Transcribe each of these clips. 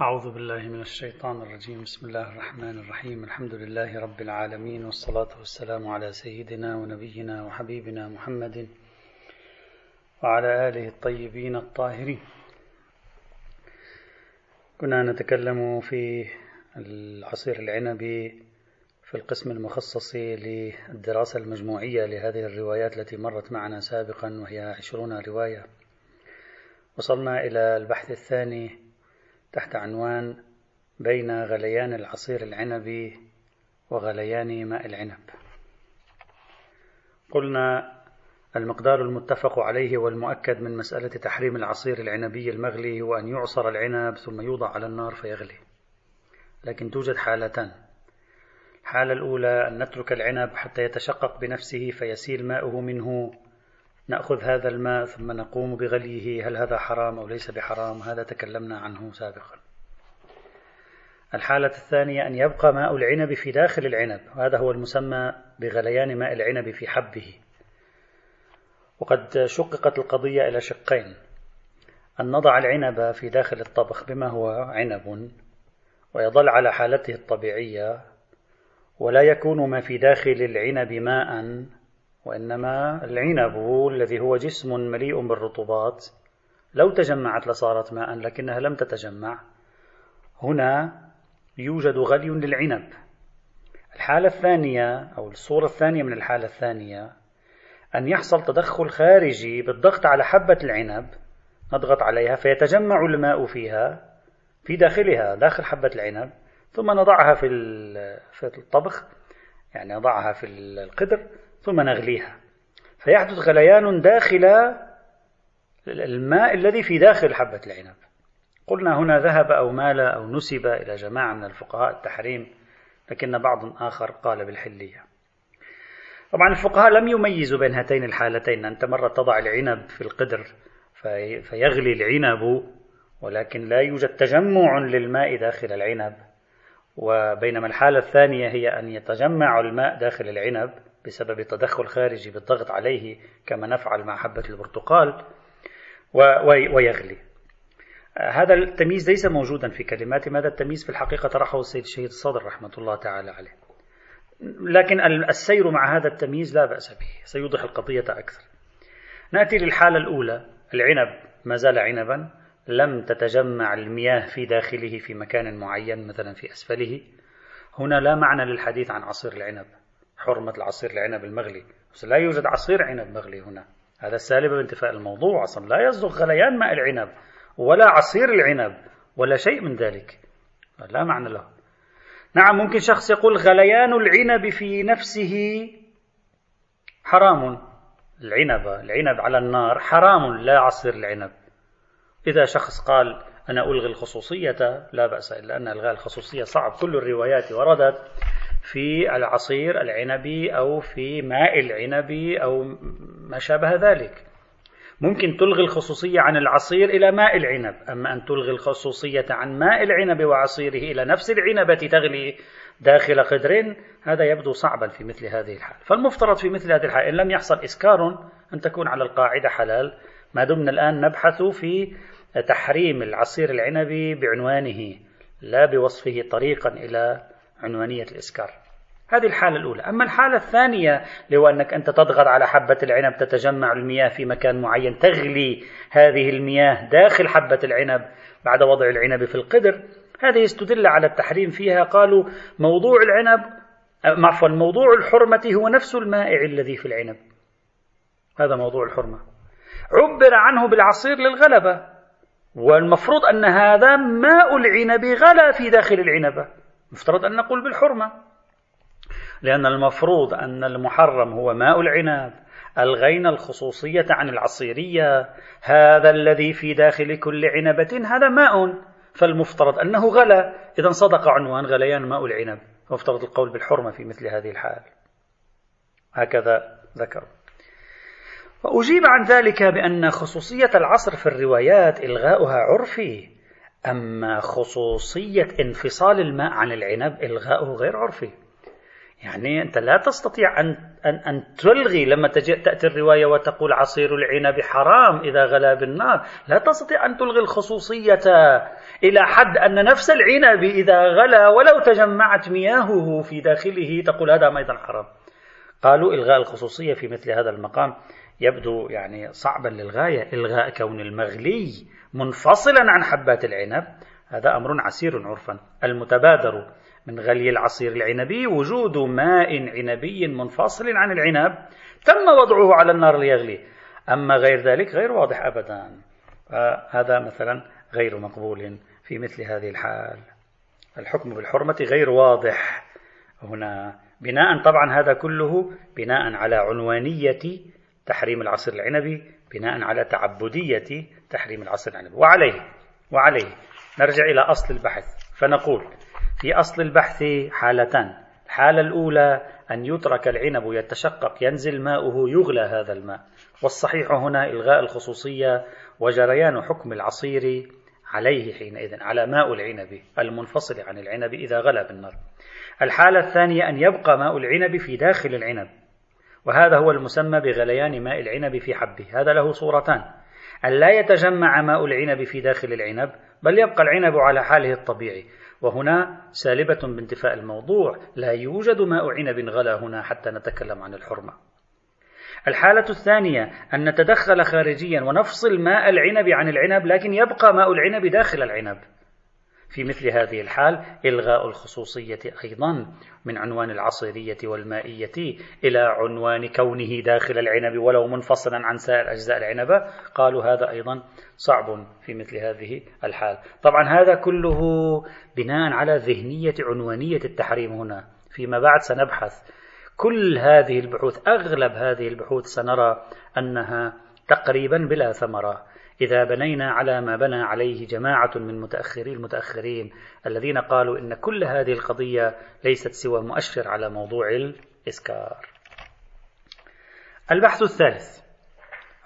أعوذ بالله من الشيطان الرجيم. بسم الله الرحمن الرحيم. الحمد لله رب العالمين والصلاة والسلام على سيدنا ونبينا وحبيبنا محمد وعلى آله الطيبين الطاهرين. كنا نتكلم في العصير العنبي في القسم المخصص للدراسة المجموعية لهذه الروايات التي مرت معنا سابقا وهي عشرون رواية. وصلنا إلى البحث الثاني تحت عنوان بين غليان العصير العنبي وغليان ماء العنب. قلنا المقدار المتفق عليه والمؤكد من مسألة تحريم العصير العنبي المغلي هو أن يعصر العنب ثم يوضع على النار فيغلي. لكن توجد حالتان. الحالة الأولى أن نترك العنب حتى يتشقق بنفسه فيسيل ماؤه منه نأخذ هذا الماء ثم نقوم بغليه. هل هذا حرام أو ليس بحرام؟ هذا تكلمنا عنه سابقا. الحالة الثانية أن يبقى ماء العنب في داخل العنب. وهذا هو المسمى بغليان ماء العنب في حبه. وقد شققت القضية إلى شقين. أن نضع العنب في داخل الطبخ بما هو عنب ويظل على حالته الطبيعية ولا يكون ما في داخل العنب ماء وإنما العنب الذي هو جسم مليء بالرطوبات. لو تجمعت لصارت ماء لكنها لم تتجمع. هنا يوجد غلي للعنب. الحالة الثانية أو الصورة الثانية من الحالة الثانية أن يحصل تدخل خارجي بالضغط على حبة العنب. نضغط عليها فيتجمع الماء فيها في داخلها داخل حبة العنب ثم نضعها في الطبخ يعني نضعها في القدر ثم نغليها. فيحدث غليان داخل الماء الذي في داخل حبة العنب. قلنا هنا ذهب أو مال أو نسب إلى جماعة من الفقهاء التحريم لكن بعض آخر قال بالحلية. طبعا الفقهاء لم يميزوا بين هاتين الحالتين أنت مرة تضع العنب في القدر فيغلي العنب ولكن لا يوجد تجمع للماء داخل العنب وبينما الحالة الثانية هي أن يتجمع الماء داخل العنب بسبب تدخل خارجي بالضغط عليه كما نفعل مع حبة البرتقال ويغلي. هذا التمييز ليس موجودا في كلمات هذا التمييز في الحقيقة طرحه السيد الشهيد الصدر رحمة الله تعالى عليه. لكن السير مع هذا التمييز لا بأس به سيوضح القضية أكثر. نأتي للحالة الأولى العنب. ما زال عنبا لم تتجمع المياه في داخله في مكان معين مثلا في أسفله. هنا لا معنى للحديث عن عصير العنب. حرمة العصير العنب المغلي. بس لا يوجد عصير عنب مغلي هنا. هذا سالب بانتفاء الموضوع أصلا. لا يصدق غليان ماء العنب ولا عصير العنب ولا شيء من ذلك. لا معنى له. نعم ممكن شخص يقول غليان العنب في نفسه حرام. العنب العنب على النار حرام لا عصير العنب. إذا شخص قال أنا ألغي الخصوصية لا بأس إلا أن إلغاء الخصوصية. صعب كل الروايات وردت. في العصير العنبي أو في ماء العنبي أو ما شابه ذلك. ممكن تلغي الخصوصية عن العصير إلى ماء العنب أما أن تلغي الخصوصية عن ماء العنب وعصيره إلى نفس العنبة تغلي داخل قدر هذا يبدو صعبا في مثل هذه الحال. فالمفترض في مثل هذه الحال إن لم يحصل إسكار أن تكون على القاعدة حلال. ما دمنا الآن نبحث في تحريم العصير العنبي بعنوانه لا بوصفه طريقا إلى عنوانية الإسكار. هذه الحالة الأولى. أما الحالة الثانية لو أنك أنت تضغط على حبة العنب تتجمع المياه في مكان معين تغلي هذه المياه داخل حبة العنب بعد وضع العنب في القدر هذه يستدل على التحريم فيها. قالوا موضوع العنب عفوا موضوع الحرمة هو نفس المائع الذي في العنب. هذا موضوع الحرمة. عبر عنه بالعصير للغلبة والمفروض أن هذا ماء العنب غلا في داخل العنبة مفترض أن نقول بالحرمة. لأن المفروض أن المحرم هو ماء العنب ألغينا الخصوصية عن العصيرية. هذا الذي في داخل كل عنبة هذا ماء. فالمفترض أنه غلا. إذا صدق عنوان غليان ماء العنب. مفترض القول بالحرمة في مثل هذه الحال. هكذا ذكر. وأجيب عن ذلك بأن خصوصية العصر في الروايات إلغاؤها عرفي. أما خصوصية انفصال الماء عن العنب إلغاؤه غير عرفي. يعني أنت لا تستطيع أن, أن, أن تلغي لما تأتي الرواية وتقول عصير العنب حرام إذا غلا بالنار. لا تستطيع أن تلغي الخصوصية إلى حد أن نفس العنب إذا غلا ولو تجمعت مياهه في داخله تقول هذا أيضا حرام. قالوا إلغاء الخصوصية في مثل هذا المقام. يبدو يعني صعبا للغاية. إلغاء كون المغلي منفصلا عن حبات العنب. هذا أمر عسير عرفا. المتبادر من غلي العصير العنبي وجود ماء عنبي منفصل عن العنب تم وضعه على النار ليغلي. أما غير ذلك غير واضح أبدا. هذا مثلا غير مقبول في مثل هذه الحال. الحكم بالحرمة غير واضح. هنا بناء طبعا هذا كله بناء على عنوانية تحريم العصير العنبي بناء على تعبدية تحريم العصير العنبي. وعليه وعليه. نرجع إلى أصل البحث. فنقول في أصل البحث حالتان. الحالة الأولى أن يترك العنب يتشقق ينزل ماؤه يغلى هذا الماء. والصحيح هنا إلغاء الخصوصية وجريان حكم العصير عليه حينئذ على ماء العنب المنفصل عن العنب إذا غلى بالنار. الحالة الثانية أن يبقى ماء العنب في داخل العنب. وهذا هو المسمى بغليان ماء العنب في حبه. هذا له صورتان. أن لا يتجمع ماء العنب في داخل العنب بل يبقى العنب على حاله الطبيعي. وهنا سالبة بانتفاء الموضوع. لا يوجد ماء عنب غلا هنا حتى نتكلم عن الحرمة. الحالة الثانية أن نتدخل خارجيا ونفصل ماء العنب عن العنب لكن يبقى ماء العنب داخل العنب. في مثل هذه الحال إلغاء الخصوصية أيضا من عنوان العصيرية والمائية إلى عنوان كونه داخل العنب ولو منفصلا عن سائر أجزاء العنبة قالوا هذا أيضا صعب في مثل هذه الحال. طبعا هذا كله بناء على ذهنية عنوانية التحريم هنا. فيما بعد سنبحث. كل هذه البحوث أغلب هذه البحوث سنرى أنها تقريبا بلا ثمرة. إذا بنينا على ما بنى عليه جماعة من متأخري المتأخرين الذين قالوا إن كل هذه القضية ليست سوى مؤشر على موضوع الإسكار. البحث الثالث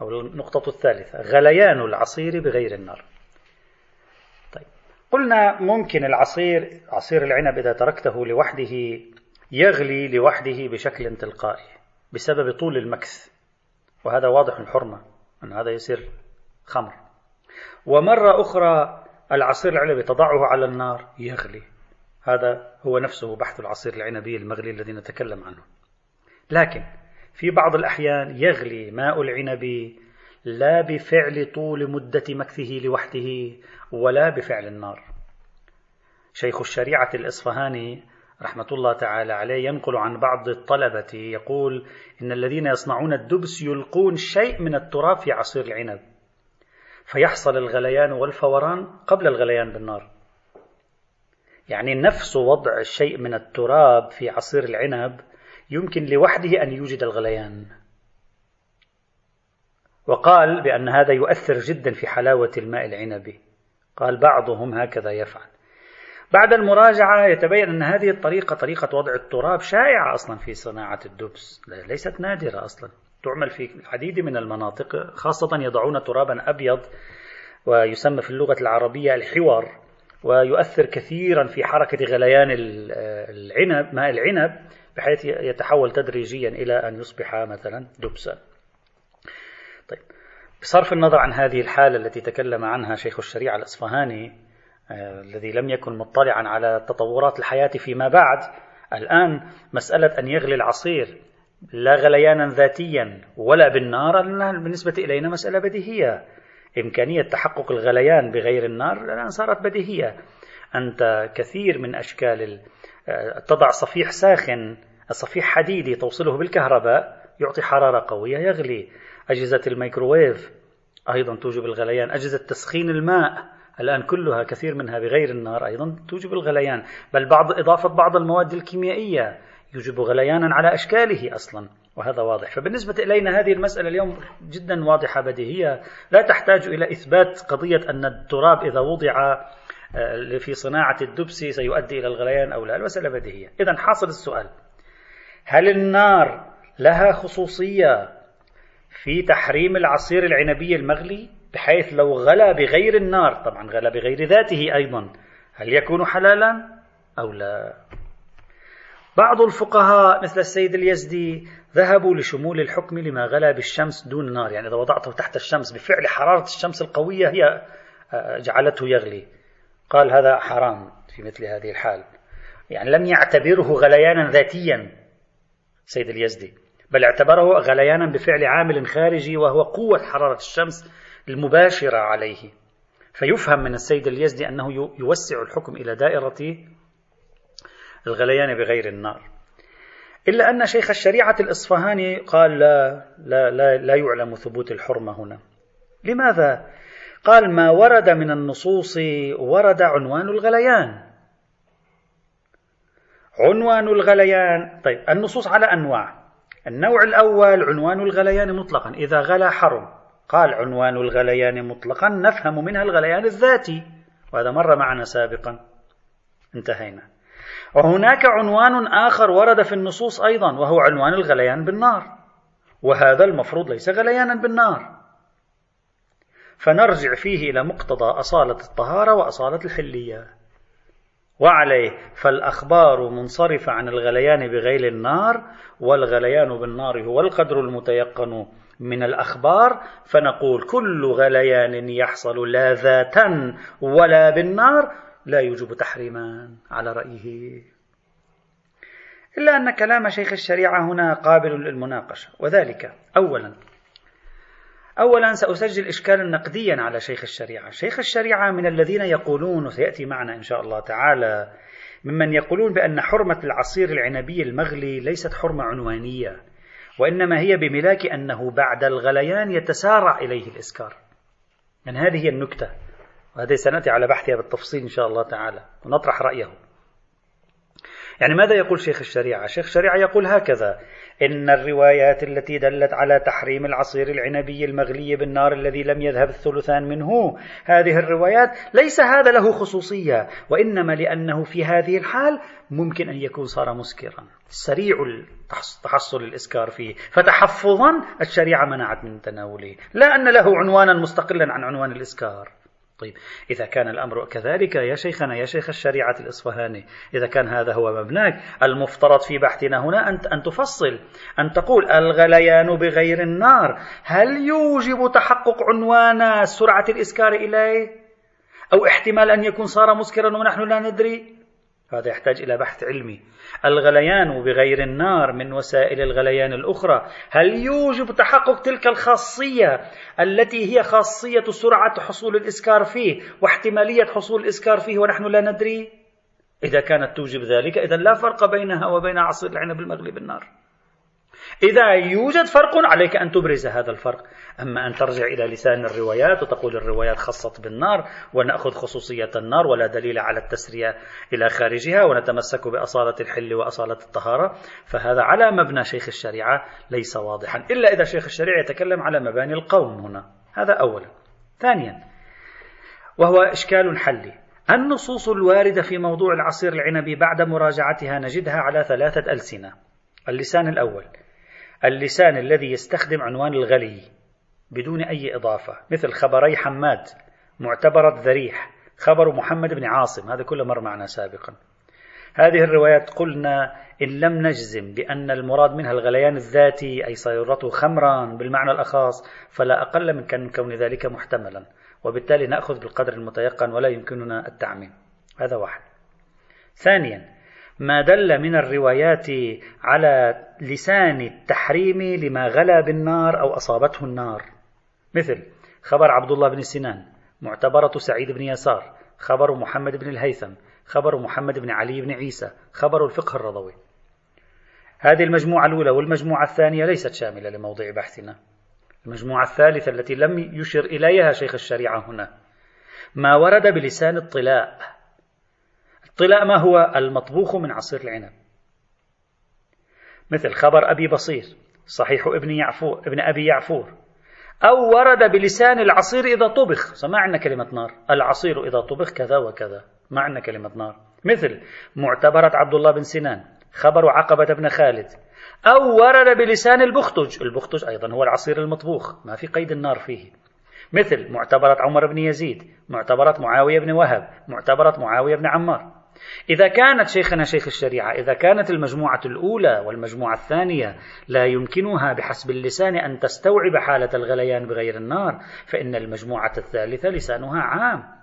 أو النقطة الثالثة غليان العصير بغير النار. طيب قلنا ممكن العصير عصير العنب إذا تركته لوحده يغلي لوحده بشكل تلقائي بسبب طول المكث وهذا واضح الحرمة أن هذا يصير خمر. ومرة أخرى العصير العنبي تضعه على النار يغلي. هذا هو نفسه بحث العصير العنبي المغلي الذي نتكلم عنه. لكن في بعض الأحيان يغلي ماء العنب لا بفعل طول مدة مكثه لوحده ولا بفعل النار. شيخ الشريعة الإصفهاني رحمة الله تعالى عليه ينقل عن بعض الطلبة يقول إن الذين يصنعون الدبس يلقون شيء من التراب في عصير العنب. فيحصل الغليان والفوران قبل الغليان بالنار. يعني نفس وضع الشيء من التراب في عصير العنب يمكن لوحده أن يوجد الغليان. وقال بأن هذا يؤثر جدا في حلاوة الماء العنبي. قال بعضهم هكذا يفعل. بعد المراجعة يتبين أن هذه الطريقة طريقة وضع التراب شائعة أصلا في صناعة الدبس. ليست نادرة أصلا. تعمل في العديد من المناطق خاصة يضعون ترابا أبيض ويسمى في اللغة العربية الحور ويؤثر كثيرا في حركة غليان العنب ماء العنب بحيث يتحول تدريجيا إلى أن يصبح مثلا دبسا. طيب بصرف النظر عن هذه الحالة التي تكلم عنها شيخ الشريعة الأصفهاني آه، الذي لم يكن مطلعا على تطورات الحياة فيما بعد الآن مسألة أن يغلي العصير. لا غليانا ذاتيا ولا بالنار بالنسبة إلينا مسألة بديهية. إمكانية تحقق الغليان بغير النار الآن صارت بديهية. أنت كثير من أشكال تضع صفيح ساخن صفيح حديدي توصله بالكهرباء يعطي حرارة قوية يغلي. أجهزة الميكروويف أيضا توجب الغليان. أجهزة تسخين الماء الآن كلها كثير منها بغير النار أيضا توجب الغليان. بل بعض إضافة بعض المواد الكيميائية يوجب غليانا على أشكاله أصلا وهذا واضح. فبالنسبة إلينا هذه المسألة اليوم جدا واضحة بديهية. لا تحتاج إلى إثبات قضية أن التراب إذا وضع آه، في صناعة الدبس سيؤدي إلى الغليان أو لا. المسألة بديهية. إذا حاصل السؤال. هل النار لها خصوصية في تحريم العصير العنبي المغلي؟ بحيث لو غلى بغير النار طبعا غلى بغير ذاته أيضا هل يكون حلالا أو لا؟ بعض الفقهاء مثل السيد اليزدي ذهبوا لشمول الحكم لما غلا بالشمس دون النار يعني إذا وضعته تحت الشمس بفعل حرارة الشمس القوية هي آه، جعلته يغلي. قال هذا حرام في مثل هذه الحال. يعني لم يعتبره غليانا ذاتيا سيد اليزدي بل اعتبره غليانا بفعل عامل خارجي وهو قوة حرارة الشمس المباشرة عليه. فيفهم من السيد اليزدي أنه يوسع الحكم إلى دائرة الغليان بغير النار. إلا أن شيخ الشريعة الإصفهاني قال لا, لا, لا, لا يعلم ثبوت الحرمة هنا. لماذا؟ قال ما ورد من النصوص ورد عنوان الغليان. عنوان الغليان طيب النصوص على أنواع. النوع الأول عنوان الغليان مطلقا. إذا غلا حرم قال عنوان الغليان مطلقا نفهم منها الغليان الذاتي. وهذا مر معنا سابقا. انتهينا. وهناك عنوان آخر ورد في النصوص أيضا وهو عنوان الغليان بالنار. وهذا المفروض ليس غليانا بالنار. فنرجع فيه إلى مقتضى أصالة الطهارة وأصالة الحلية. وعليه فالأخبار منصرفة عن الغليان بغير النار والغليان بالنار هو القدر المتيقن من الأخبار. فنقول كل غليان يحصل لا ذاتا ولا بالنار. لا يوجب تحريما على رأيه. إلا أن كلام شيخ الشريعة هنا قابل للمناقشة. وذلك أولا. أولا سأسجل إشكالا نقديا على شيخ الشريعة. شيخ الشريعة من الذين يقولون وسيأتي معنا إن شاء الله تعالى ممن يقولون بأن حرمة العصير العنبي المغلي ليست حرمة عنوانية وإنما هي بملاك أنه بعد الغليان يتسارع إليه الإسكار. يعني هذه النكتة. وهذه سنأتي على بحثها بالتفصيل إن شاء الله تعالى ونطرح رأيه. يعني ماذا يقول شيخ الشريعة؟ شيخ الشريعة يقول هكذا إن الروايات التي دلت على تحريم العصير العنبي المغلي بالنار الذي لم يذهب الثلثان منه هذه الروايات ليس هذا له خصوصية وإنما لأنه في هذه الحال ممكن أن يكون صار مسكرا. سريع تحصل الإسكار فيه فتحفظا الشريعة منعت من تناوله لا أن له عنوانا مستقلا عن عنوان الإسكار. طيب. إذا كان الأمر كذلك يا شيخنا يا شيخ الشريعة الإصفهاني إذا كان هذا هو مبناك المفترض في بحثنا هنا أن أن تفصل أن تقول الغليان بغير النار هل يوجب تحقق عنوان سرعة الإسكار إليه؟ أو احتمال أن يكون صار مسكرا ونحن لا ندري؟ هذا يحتاج إلى بحث علمي. الغليان بغير النار من وسائل الغليان الأخرى. هل يوجب تحقق تلك الخاصية التي هي خاصية سرعة حصول الإسكار فيه واحتمالية حصول الإسكار فيه ونحن لا ندري؟ إذا كانت توجب ذلك إذا لا فرق بينها وبين عصير العنب المغلي بالنار. إذا يوجد فرق عليك أن تبرز هذا الفرق. أما أن ترجع إلى لسان الروايات وتقول الروايات خصت بالنار ونأخذ خصوصية النار ولا دليل على التسرية إلى خارجها ونتمسك بأصالة الحل وأصالة الطهارة فهذا على مبنى شيخ الشريعة ليس واضحا. إلا إذا شيخ الشريعة يتكلم على مباني القوم هنا. هذا أولا. ثانيا وهو إشكال حلي. النصوص الواردة في موضوع العصير العنبي بعد مراجعتها نجدها على ثلاثة ألسنة. اللسان الأول. اللسان الذي يستخدم عنوان الغلي بدون أي إضافة مثل خبري حماد معتبرة ذريح خبر محمد بن عاصم هذا كله مر معنا سابقا. هذه الروايات قلنا إن لم نجزم بأن المراد منها الغليان الذاتي أي صيرته خمرا بالمعنى الأخاص فلا أقل من كون ذلك محتملا. وبالتالي نأخذ بالقدر المتيقن ولا يمكننا التعميم. هذا واحد. ثانيا ما دل من الروايات على لسان التحريم لما غلا بالنار أو أصابته النار. مثل خبر عبد الله بن سنان معتبرة سعيد بن يسار خبر محمد بن الهيثم خبر محمد بن علي بن عيسى خبر الفقه الرضوي. هذه المجموعة الأولى والمجموعة الثانية ليست شاملة لموضوع بحثنا. المجموعة الثالثة التي لم يشر إليها شيخ الشريعة هنا. ما ورد بلسان الطلاء الطلاء ما هو المطبوخ من عصير العنب. مثل خبر أبي بصير صحيح ابن يعفور ابن أبي يعفور أو ورد بلسان العصير إذا طبخ. ما عندنا كلمة نار. العصير إذا طبخ كذا وكذا. ما عندنا كلمة نار. مثل معتبرة عبد الله بن سنان خبر عقبة بن خالد أو ورد بلسان البختج. البختج أيضا هو العصير المطبوخ. ما في قيد النار فيه. مثل معتبرة عمر بن يزيد معتبرة معاوية بن وهب معتبرة معاوية بن عمار. إذا كانت شيخنا شيخ الشريعة إذا كانت المجموعة الأولى والمجموعة الثانية لا يمكنها بحسب اللسان أن تستوعب حالة الغليان بغير النار فإن المجموعة الثالثة لسانها عام.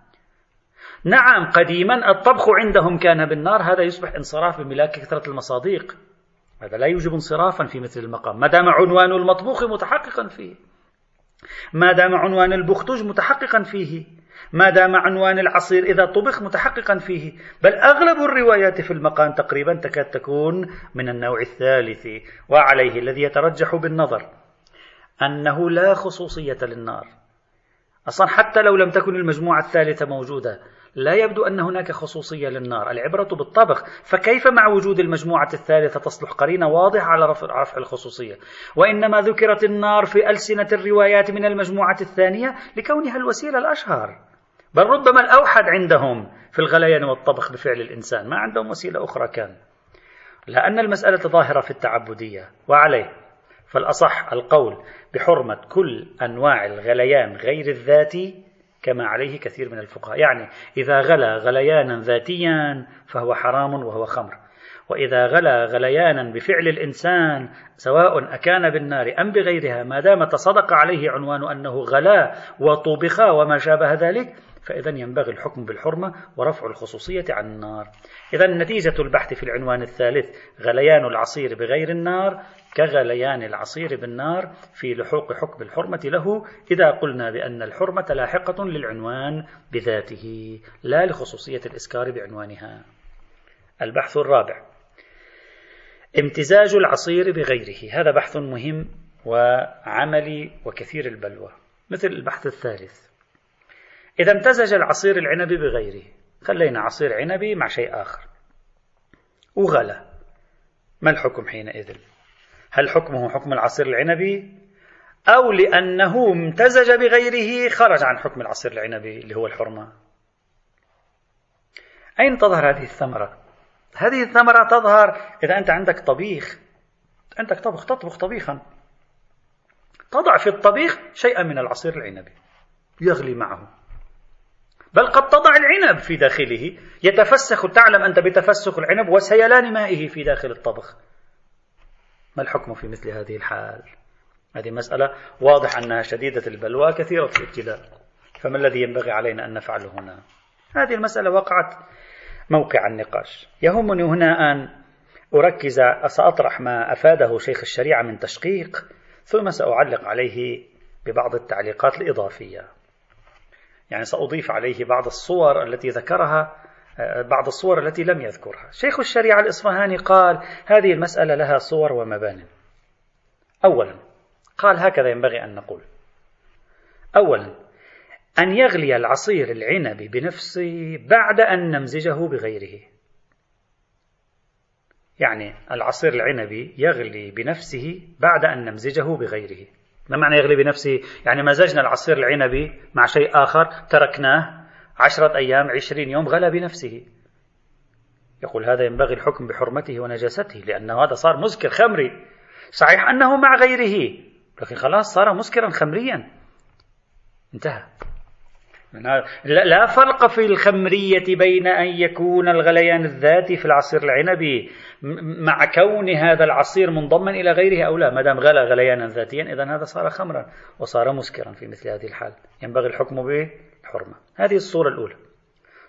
نعم قديما الطبخ عندهم كان بالنار هذا يصبح انصراف بملاك كثرة المصاديق. هذا لا يوجب انصرافا في مثل المقام. ما دام عنوان المطبوخ متحققا فيه. ما دام عنوان البختوج متحققا فيه. ما دام عنوان العصير إذا طبخ متحققا فيه. بل أغلب الروايات في المقام تقريبا تكاد تكون من النوع الثالث وعليه الذي يترجح بالنظر أنه لا خصوصية للنار. أصلا حتى لو لم تكن المجموعة الثالثة موجودة لا يبدو أن هناك خصوصية للنار. العبرة بالطبخ فكيف مع وجود المجموعة الثالثة تصلح قرينة واضحة على رفع, الخصوصية؟ وإنما ذكرت النار في ألسنة الروايات من المجموعة الثانية لكونها الوسيلة الأشهر. بل ربما الأوحد عندهم في الغليان والطبخ بفعل الإنسان. ما عندهم وسيلة أخرى كان. لأن المسألة ظاهرة في التعبدية وعليه. فالأصح القول بحرمة كل أنواع الغليان غير الذاتي كما عليه كثير من الفقهاء. يعني إذا غلى غليانا ذاتيا فهو حرام وهو خمر. وإذا غلى غليانا بفعل الإنسان سواء أكان بالنار أم بغيرها ما دام تصدق عليه عنوان أنه غلا وطبخ وما شابه ذلك فإذا ينبغي الحكم بالحرمة ورفع الخصوصية عن النار. إذا نتيجة البحث في العنوان الثالث غليان العصير بغير النار كغليان العصير بالنار في لحوق حكم الحرمة له إذا قلنا بأن الحرمة لاحقة للعنوان بذاته لا لخصوصية الإسكار بعنوانها. البحث الرابع. امتزاج العصير بغيره. هذا بحث مهم وعملي وكثير البلوى مثل البحث الثالث. إذا امتزج العصير العنبي بغيره. خلينا عصير عنبي مع شيء آخر. وغلى ما الحكم حينئذ؟ هل حكمه حكم العصير العنبي أو لأنه امتزج بغيره خرج عن حكم العصير العنبي اللي هو الحرمة. أين تظهر هذه الثمرة؟ هذه الثمرة تظهر إذا أنت عندك طبيخ. عندك طبخ تطبخ طبيخا. تضع في الطبيخ شيئا من العصير العنبي يغلي معه. بل قد تضع العنب في داخله. يتفسخ تعلم أنت بتفسخ العنب وسيلان مائه في داخل الطبخ. ما الحكم في مثل هذه الحال؟ هذه مسألة واضح أنها شديدة البلوى كثيرة الابتلاء. فما الذي ينبغي علينا أن نفعله هنا؟ هذه المسألة وقعت موقع النقاش. يهمني هنا أن أركز سأطرح ما أفاده شيخ الشريعة من تشقيق ثم سأعلق عليه ببعض التعليقات الإضافية. يعني سأضيف عليه بعض الصور التي ذكرها بعض الصور التي لم يذكرها. شيخ الشريعة الإصفهاني قال هذه المسألة لها صور ومبان أولا قال هكذا ينبغي أن نقول. أولا أن يغلي العصير العنبي بنفسه بعد أن نمزجه بغيره. يعني العصير العنبي يغلي بنفسه بعد أن نمزجه بغيره. ما معنى يغلي بنفسه؟ يعني مزجنا العصير العنبي مع شيء آخر تركناه عشرة أيام عشرين يوم غلى بنفسه. يقول هذا ينبغي الحكم بحرمته ونجاسته لأنه هذا صار مسكر خمري. صحيح أنه مع غيره لكن خلاص صار مسكرا خمريا. انتهى. لا فرق في الخمرية بين أن يكون الغليان الذاتي في العصير العنبي مع كون هذا العصير منضما إلى غيره أو لا. ما دام غلى غليانا ذاتيا إذا هذا صار خمرا وصار مسكرا في مثل هذه الحال. ينبغي الحكم بالحرمة هذه الصورة الأولى.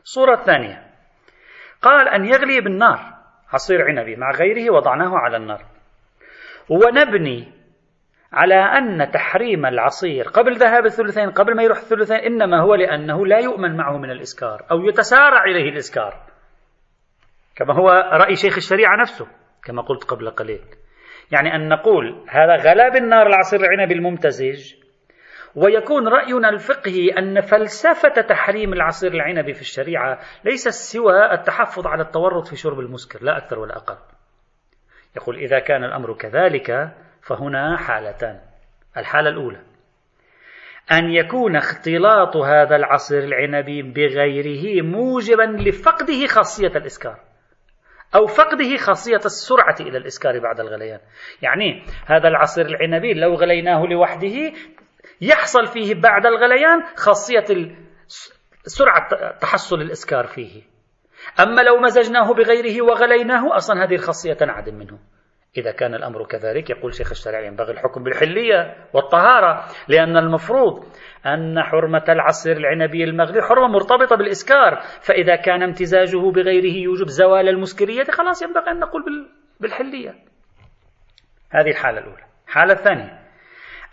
الصورة الثانية. قال أن يغلي بالنار. عصير عنبي مع غيره وضعناه على النار. ونبني على أن تحريم العصير قبل ذهاب الثلثين قبل ما يروح الثلثين إنما هو لأنه لا يؤمن معه من الإسكار أو يتسارع إليه الإسكار. كما هو رأي شيخ الشريعة نفسه كما قلت قبل قليل. يعني أن نقول هذا غلا بالنار العصير العنبي الممتزج ويكون رأينا الفقهي أن فلسفة تحريم العصير العنبي في الشريعة ليس سوى التحفظ على التورط في شرب المسكر لا أكثر ولا أقل. يقول إذا كان الأمر كذلك فهنا حالتان. الحالة الأولى أن يكون اختلاط هذا العصير العنبي بغيره موجبا لفقده خاصية الإسكار. أو فقده خاصية السرعة إلى الإسكار بعد الغليان. يعني هذا العصير العنبي لو غليناه لوحده يحصل فيه بعد الغليان خاصية سرعة تحصل الإسكار فيه. أما لو مزجناه بغيره وغليناه أصلا هذه الخاصية تنعدم منه. إذا كان الأمر كذلك يقول شيخ الشريعة ينبغي الحكم بالحلية والطهارة لأن المفروض أن حرمة العصير العنبي المغلي حرمة مرتبطة بالإسكار فإذا كان امتزاجه بغيره يوجب زوال المسكرية خلاص ينبغي أن نقول بالحلية. هذه الحالة الأولى. الحالة الثانية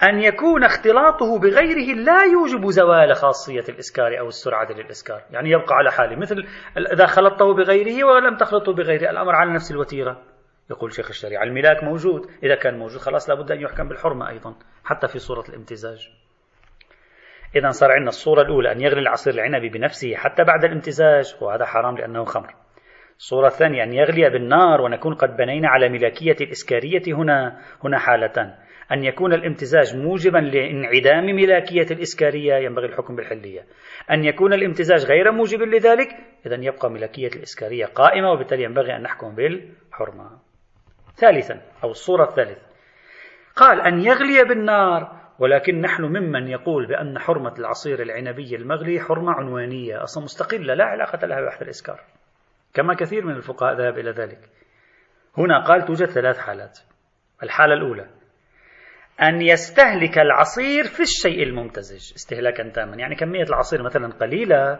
أن يكون اختلاطه بغيره لا يوجب زوال خاصية الإسكار أو السرعة للإسكار. يعني يبقى على حاله مثل إذا خلطته بغيره ولم تخلطه بغيره الأمر على نفس الوتيرة. يقول شيخ الشريعة. الملاك موجود. إذا كان موجود خلاص لابد أن يحكم بالحرمة أيضا حتى في صورة الامتزاج. إذا صار عندنا الصورة الأولى أن يغلي العصير العنبي بنفسه حتى بعد الامتزاج وهذا حرام لأنه خمر. الصورة الثانية أن يغلي بالنار ونكون قد بنينا على ملاكية الإسكارية هنا هنا حالتان. أن يكون الامتزاج موجبا لانعدام ملاكية الإسكارية ينبغي الحكم بالحلية. أن يكون الامتزاج غير موجب لذلك إذا يبقى ملاكية الإسكارية قائمة وبالتالي ينبغي أن نحكم بالحرمة. ثالثا أو الصورة الثالثة. قال أن يغلي بالنار ولكن نحن ممن يقول بأن حرمة العصير العنبي المغلي حرمة عنوانية أصلا مستقلة لا علاقة لها ببحث الإسكار كما كثير من الفقهاء ذهب إلى ذلك. هنا قال توجد ثلاث حالات. الحالة الأولى أن يستهلك العصير في الشيء الممتزج استهلاكا تاما يعني كمية العصير مثلا قليلة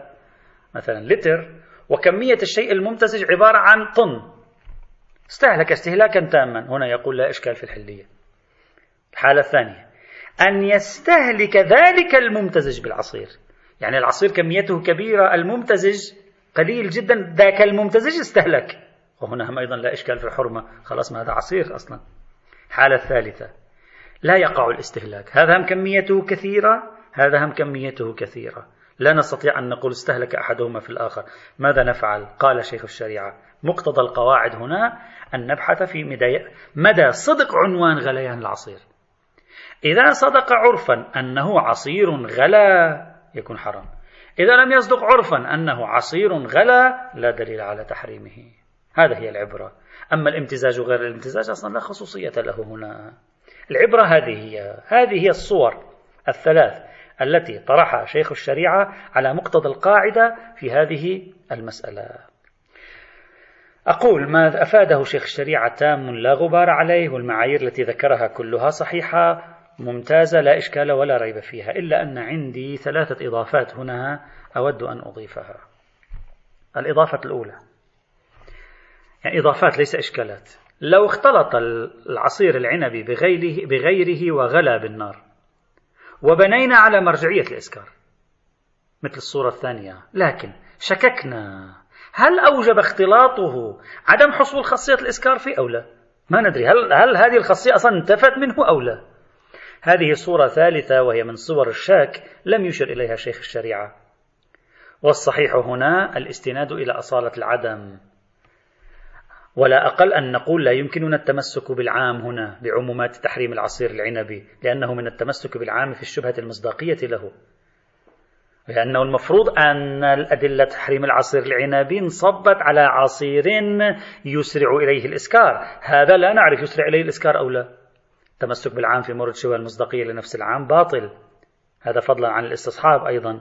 مثلا لتر وكمية الشيء الممتزج عبارة عن طن. استهلك استهلاكا تاما. هنا يقول لا إشكال في الحلية. الحالة الثانية أن يستهلك ذلك الممتزج بالعصير. يعني العصير كميته كبيرة الممتزج قليل جدا ذاك الممتزج استهلك. وهنا هم أيضا لا إشكال في الحرمة. خلاص ما هذا عصير أصلا. الحالة الثالثة لا يقع الاستهلاك. هذا هم كميته كثيرة هذا هم كميته كثيرة. لا نستطيع أن نقول استهلك أحدهما في الآخر. ماذا نفعل؟ قال شيخ الشريعة مقتضى القواعد هنا أن نبحث في مدى صدق عنوان غليان العصير. إذا صدق عرفا أنه عصير غلا يكون حرام. إذا لم يصدق عرفا أنه عصير غلا لا دليل على تحريمه. هذا هي العبرة. أما الامتزاج وغير الامتزاج أصلا لا خصوصية له هنا. العبرة هذه هي هذه هي الصور الثلاث التي طرحها شيخ الشريعة على مقتضى القاعدة في هذه المسألة. أقول ما أفاده شيخ الشريعة تام لا غبار عليه والمعايير التي ذكرها كلها صحيحة ممتازة لا إشكال ولا ريب فيها إلا أن عندي ثلاثة إضافات هنا أود أن أضيفها. الإضافة الأولى يعني إضافات ليس إشكالات. لو اختلط العصير العنبي بغيره, بغيره وغلى بالنار وبنينا على مرجعية الإسكار مثل الصورة الثانية لكن شككنا هل أوجب اختلاطه عدم حصول خاصية الإسكار فيه أو لا؟ ما ندري. هل, هل هذه الخاصية أصلا انتفت منه أو لا؟ هذه صورة ثالثة وهي من صور الشاك لم يشر إليها شيخ الشريعة. والصحيح هنا الاستناد إلى أصالة العدم. ولا أقل أن نقول لا يمكننا التمسك بالعام هنا بعمومات تحريم العصير العنبي لأنه من التمسك بالعام في الشبهة المصداقية له. لأنه المفروض أن الأدلة تحريم العصير العنبي انصبت على عصير يسرع إليه الإسكار. هذا لا نعرف يسرع إليه الإسكار أو لا. التمسك بالعام في مورد شبه المصداقية لنفس العام باطل. هذا فضلا عن الاستصحاب أيضا.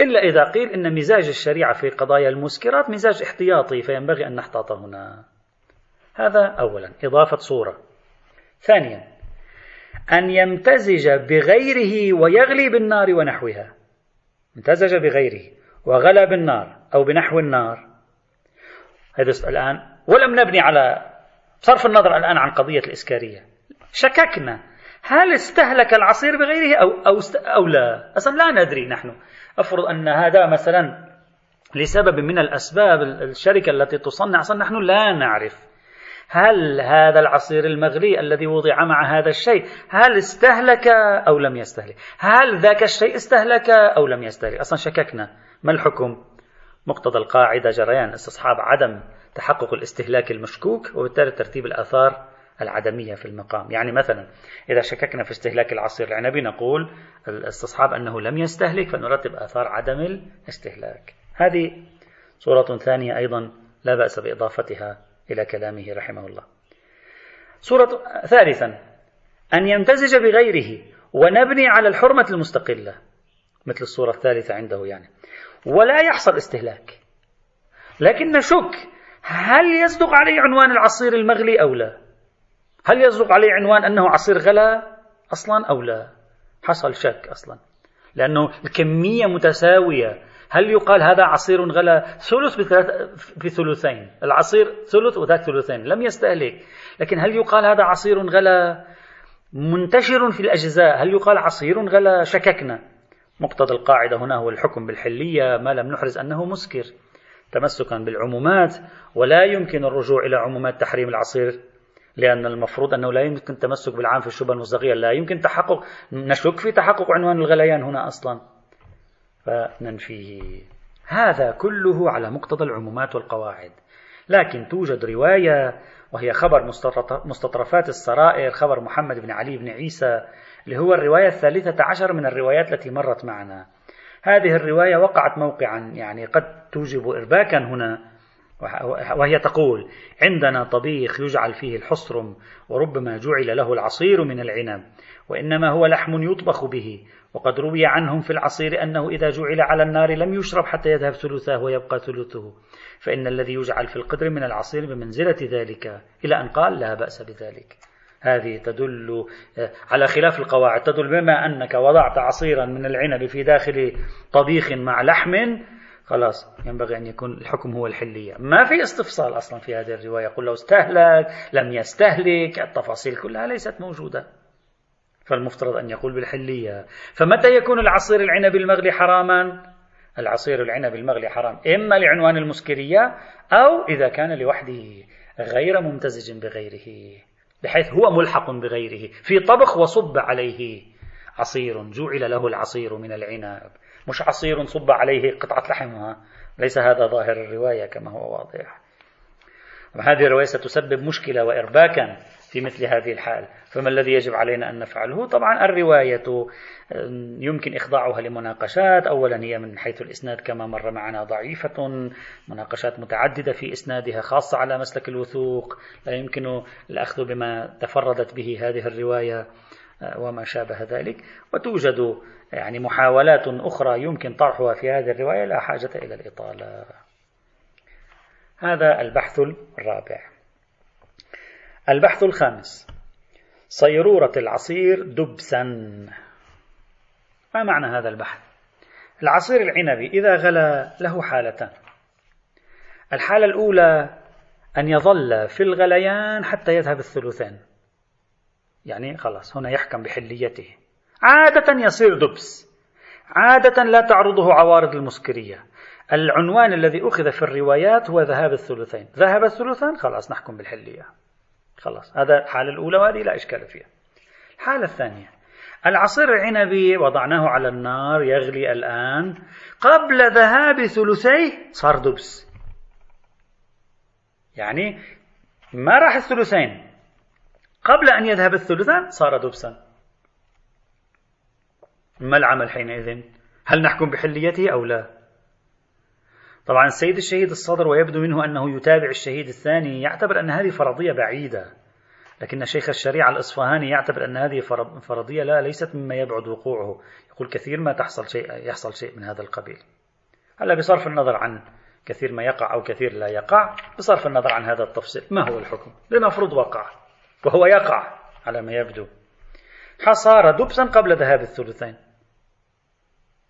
إلا إذا قيل إن مزاج الشريعة في قضايا المسكرات مزاج احتياطي فينبغي أن نحتاط هنا. هذا أولا. إضافة صورة. ثانيا. أن يمتزج بغيره ويغلي بالنار ونحوها. امتزج بغيره وغلى بالنار أو بنحو النار. هذا الآن. ولم نبني على صرف النظر الآن عن قضية الإسكارية. شككنا. هل استهلك العصير بغيره أو, أو, أو لا؟ أصلا لا ندري نحن. أفرض أن هذا مثلا لسبب من الأسباب الشركة التي تصنع أصلا نحن لا نعرف. هل هذا العصير المغلي الذي وضع مع هذا الشيء هل استهلك أو لم يستهلك؟ هل ذاك الشيء استهلك أو لم يستهلك؟ أصلا شككنا. ما الحكم؟ مقتضى القاعدة جريان استصحاب عدم تحقق الاستهلاك المشكوك وبالتالي ترتيب الآثار العدمية في المقام. يعني مثلا إذا شككنا في استهلاك العصير العنبي نقول الاستصحاب أنه لم يستهلك فنرتب آثار عدم الاستهلاك. هذه صورة ثانية أيضا لا بأس بإضافتها إلى كلامه رحمه الله. صورة ثالثا أن يمتزج بغيره ونبني على الحرمة المستقلة. مثل الصورة الثالثة عنده يعني. ولا يحصل استهلاك. لكن نشك هل يصدق عليه عنوان العصير المغلي أو لا؟ هل يصدق عليه عنوان أنه عصير غلا أصلا أو لا؟ حصل شك أصلا. لأنه الكمية متساوية. هل يقال هذا عصير غلا ثلث بثلثين العصير ثلث وذاك ثلثين لم يستهلك لكن هل يقال هذا عصير غلا منتشر في الأجزاء؟ هل يقال عصير غلا شككنا؟ مقتضى القاعدة هنا هو الحكم بالحلية ما لم نحرز أنه مسكر. تمسكا بالعمومات ولا يمكن الرجوع إلى عمومات تحريم العصير لأن المفروض أنه لا يمكن التمسك بالعام في الشبهة المصداقية لا يمكن تحقق نشك في تحقق عنوان الغليان هنا أصلا. فننفيه. هذا كله على مقتضى العمومات والقواعد. لكن توجد رواية وهي خبر مستطرفات السرائر خبر محمد بن علي بن عيسى اللي هو الرواية الثالثة عشر من الروايات التي مرت معنا. هذه الرواية وقعت موقعا يعني قد توجب إرباكا هنا. وهي تقول عندنا طبيخ يجعل فيه الحصرم وربما جعل له العصير من العنب وإنما هو لحم يطبخ به وقد روي عنهم في العصير أنه إذا جعل على النار لم يشرب حتى يذهب ثلثاه ويبقى ثلثه فإن الذي يجعل في القدر من العصير بمنزلة ذلك إلى أن قال لا بأس بذلك. هذه تدل آه، على خلاف القواعد تدل بما أنك وضعت عصيرا من العنب في داخل طبيخ مع لحم خلاص ينبغي أن يكون الحكم هو الحلية. ما في استفصال أصلا في هذه الرواية. قل لو استهلك لم يستهلك التفاصيل كلها ليست موجودة. فالمفترض أن يقول بالحلية. فمتى يكون العصير العنب المغلي حراما؟ العصير العنب المغلي حرام إما لعنوان المسكرية أو إذا كان لوحده غير ممتزج بغيره بحيث هو ملحق بغيره في طبخ وصب عليه. عصير جعل له العصير من العنب. مش عصير صب عليه قطعة لحمها. ليس هذا ظاهر الرواية كما هو واضح. وهذه الرواية ستسبب مشكلة وإرباكا في مثل هذه الحال. فما الذي يجب علينا أن نفعله؟ طبعا الرواية يمكن إخضاعها لمناقشات. أولا هي من حيث الإسناد كما مر معنا ضعيفة. مناقشات متعددة في إسنادها خاصة على مسلك الوثوق. لا يمكن الأخذ بما تفردت به هذه الرواية. وما شابه ذلك. وتوجد يعني محاولات أخرى يمكن طرحها في هذه الرواية لا حاجة إلى الإطالة. هذا البحث الرابع. البحث الخامس. صيرورة العصير دبسا. ما معنى هذا البحث؟ العصير العنبي إذا غلى له حالتان. الحالة الأولى أن يظل في الغليان حتى يذهب الثلثان يعني خلاص هنا يحكم بحليته. عادة يصير دبس. عادة لا تعرضه عوارض المسكرية. العنوان الذي أخذ في الروايات هو ذهاب الثلثين. ذهب الثلثان خلاص نحكم بالحلية. خلاص هذا الحالة الأولى وهذه لا إشكال فيها. الحالة الثانية. العصير العنبي وضعناه على النار يغلي الآن. قبل ذهاب ثلثيه صار دبس. يعني ما راح الثلثين. قبل أن يذهب الثلثان صار دبسا. ما العمل حينئذ؟ هل نحكم بحليته أو لا؟ طبعا السيد الشهيد الصدر ويبدو منه أنه يتابع الشهيد الثاني يعتبر أن هذه فرضية بعيدة. لكن شيخ الشريعة الإصفهاني يعتبر أن هذه فرضية لا ليست مما يبعد وقوعه. يقول كثير ما تحصل شيء يحصل شيء من هذا القبيل. هلا بصرف النظر عن كثير ما يقع أو كثير لا يقع بصرف النظر عن هذا التفصيل. ما هو الحكم؟ لنفرض وقع. وهو يقع على ما يبدو. حصار دبسا قبل ذهاب الثلثين.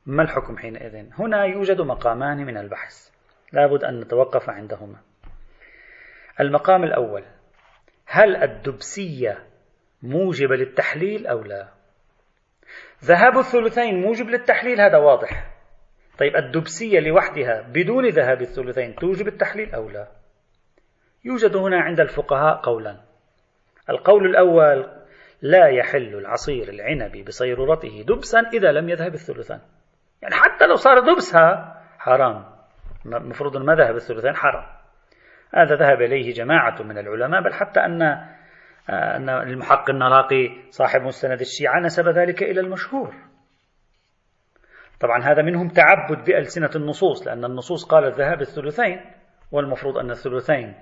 ما الحكم حينئذ؟ هنا يوجد مقامان من البحث. لابد أن نتوقف عندهما. المقام الأول. هل الدبسية موجبة للتحليل أو لا؟ ذهاب الثلثين موجب للتحليل هذا واضح. طيب الدبسية لوحدها بدون ذهاب الثلثين توجب التحليل أو لا؟ يوجد هنا عند الفقهاء قولا. القول الأول لا يحل العصير العنبي بصيرورته دبسا إذا لم يذهب الثلثان. يعني حتى لو صار دبسها حرام. المفروض ما ذهب الثلثين حرام. هذا ذهب إليه جماعة من العلماء بل حتى أن أن المحق النراقي صاحب مستند الشيعة نسب ذلك إلى المشهور. طبعا هذا منهم تعبد بألسنة النصوص لأن النصوص قالت ذهاب الثلثين والمفروض أن الثلثين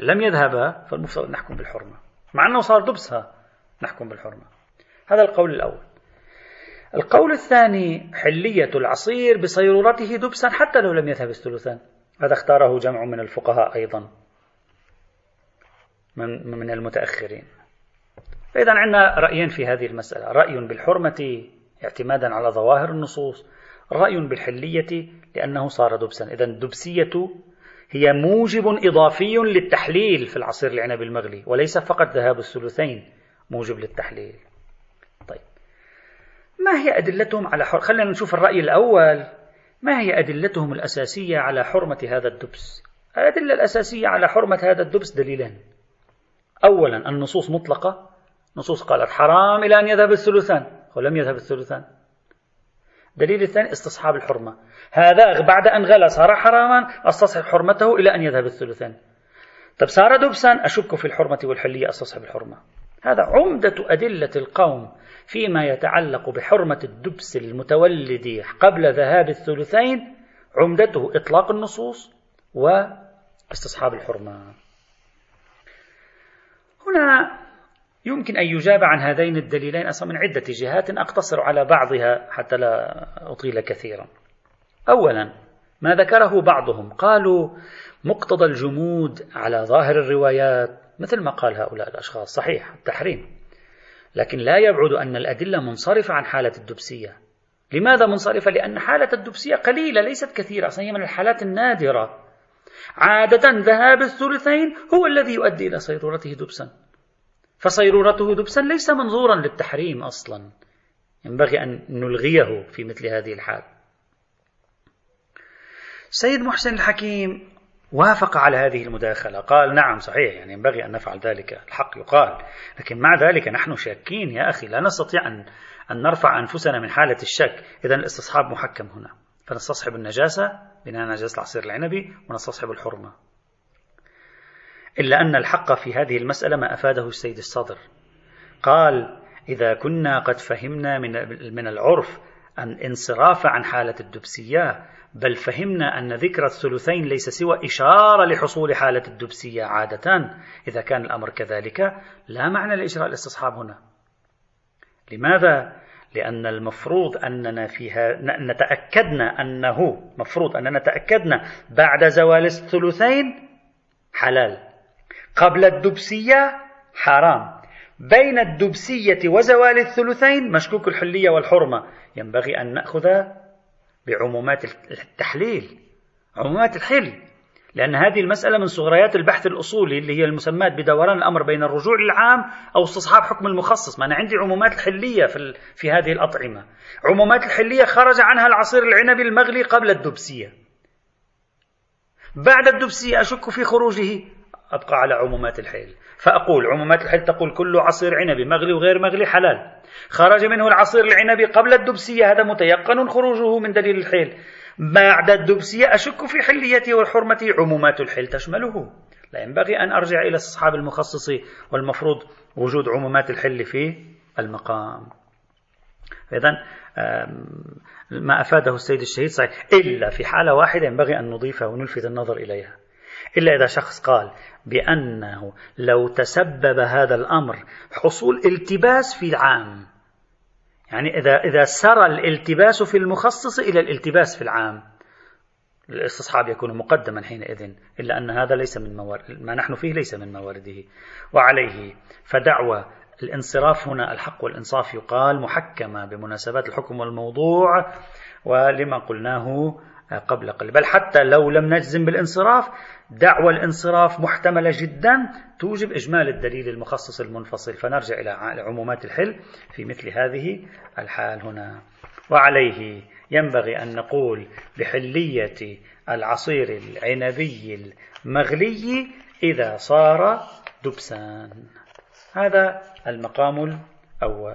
لم يذهبا فالمفترض نحكم بالحرمة. مع أنه صار دبسها نحكم بالحرمة. هذا القول الأول. القول الثاني حلية العصير بصيرورته دبسا حتى لو لم يذهب الثلثان. هذا اختاره جمع من الفقهاء أيضا. من, من المتأخرين. فإذا عندنا رأيين في هذه المسألة. رأي بالحرمة اعتمادا على ظواهر النصوص. رأي بالحلية لأنه صار دبسا. إذا الدبسية هي موجب إضافي للتحليل في العصير العنب المغلي وليس فقط ذهاب الثلثين موجب للتحليل. طيب. ما هي أدلتهم على حر... خلينا نشوف الرأي الأول. ما هي أدلتهم الأساسية على حرمة هذا الدبس؟ الأدلة الأساسية على حرمة هذا الدبس دليلان أولا النصوص مطلقة. نصوص قالت حرام إلى أن يذهب الثلثان. ولم يذهب الثلثان. دليل الثاني استصحاب الحرمة. هذا بعد أن غلى صار حراما استصحب حرمته إلى أن يذهب الثلثان طب صار دبسا أشك في الحرمة والحلية أستصحب الحرمة. هذا عمدة أدلة القوم فيما يتعلق بحرمة الدبس المتولد قبل ذهاب الثلثين عمدته إطلاق النصوص واستصحاب الحرمة. هنا يمكن أن يجاب عن هذين الدليلين أصلا من عدة جهات أقتصر على بعضها حتى لا أطيل كثيرا. أولا ما ذكره بعضهم. قالوا مقتضى الجمود على ظاهر الروايات مثل ما قال هؤلاء الأشخاص. صحيح التحريم. لكن لا يبعد أن الأدلة منصرفة عن حالة الدبسية. لماذا منصرفة؟ لأن حالة الدبسية قليلة ليست كثيرة. أصلا هي من الحالات النادرة. عادة ذهاب الثلثين هو الذي يؤدي إلى صيرورته دبسا. فصيرورته دبسا ليس منظورا للتحريم أصلا. ينبغي أن نلغيه في مثل هذه الحال. سيد محسن الحكيم وافق على هذه المداخلة. قال نعم صحيح يعني ينبغي أن نفعل ذلك. الحق يقال. لكن مع ذلك نحن شاكين يا أخي. لا نستطيع أن, أن نرفع أنفسنا من حالة الشك. إذا الاستصحاب محكم هنا. فنستصحب النجاسة بناء نجاسة العصير العنبي ونستصحب الحرمة. إلا أن الحق في هذه المسألة ما أفاده السيد الصدر قال إذا كنا قد فهمنا من من العرف أن انصراف عن حالة الدبسية بل فهمنا أن ذكر الثلثين ليس سوى إشارة لحصول حالة الدبسية عادة. إذا كان الأمر كذلك لا معنى لإجراء الاستصحاب هنا. لماذا؟ لأن المفروض أننا فيها نتأكدنا أنه مفروض أننا تأكدنا بعد زوال الثلثين حلال. قبل الدبسية حرام. بين الدبسية وزوال الثلثين مشكوك الحلية والحرمة. ينبغي أن نأخذ بعمومات التحليل عمومات الحل لأن هذه المسألة من صغريات البحث الأصولي اللي هي المسمات بدوران الأمر بين الرجوع للعام أو استصحاب حكم المخصص. ما أنا عندي عمومات الحلية في, في هذه الأطعمة. عمومات الحلية خرج عنها العصير العنبي المغلي قبل الدبسية. بعد الدبسية أشك في خروجه؟ أبقى على عمومات الحل فأقول عمومات الحل تقول كل عصير عنبي مغلي وغير مغلي حلال. خرج منه العصير العنبي قبل الدبسية هذا متيقن خروجه من دليل الحل بعد الدبسية أشك في حليته والحرمة عمومات الحل تشمله. لا ينبغي أن أرجع إلى أصحاب المخصص والمفروض وجود عمومات الحل في المقام. إذا ما أفاده السيد الشهيد صحيح. إلا في حالة واحدة ينبغي أن نضيفها ونلفت النظر إليها. إلا إذا شخص قال بأنه لو تسبب هذا الأمر حصول التباس في العام. يعني إذا إذا سرى الالتباس في المخصص إلى الالتباس في العام. الاستصحاب يكون مقدما حينئذ إلا أن هذا ليس من موارد ما نحن فيه ليس من موارده. وعليه فدعوى الانصراف هنا الحق والإنصاف يقال محكمة بمناسبات الحكم والموضوع. ولما قلناه قبل قليل. بل حتى لو لم نجزم بالانصراف دعوى الانصراف محتملة جدا توجب إجمال الدليل المخصص المنفصل. فنرجع إلى عمومات الحل في مثل هذه الحال هنا. وعليه ينبغي أن نقول بحلية العصير العنبي المغلي إذا صار دبسان هذا المقام الأول.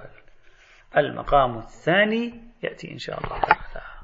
المقام الثاني يأتي إن شاء الله. تعالى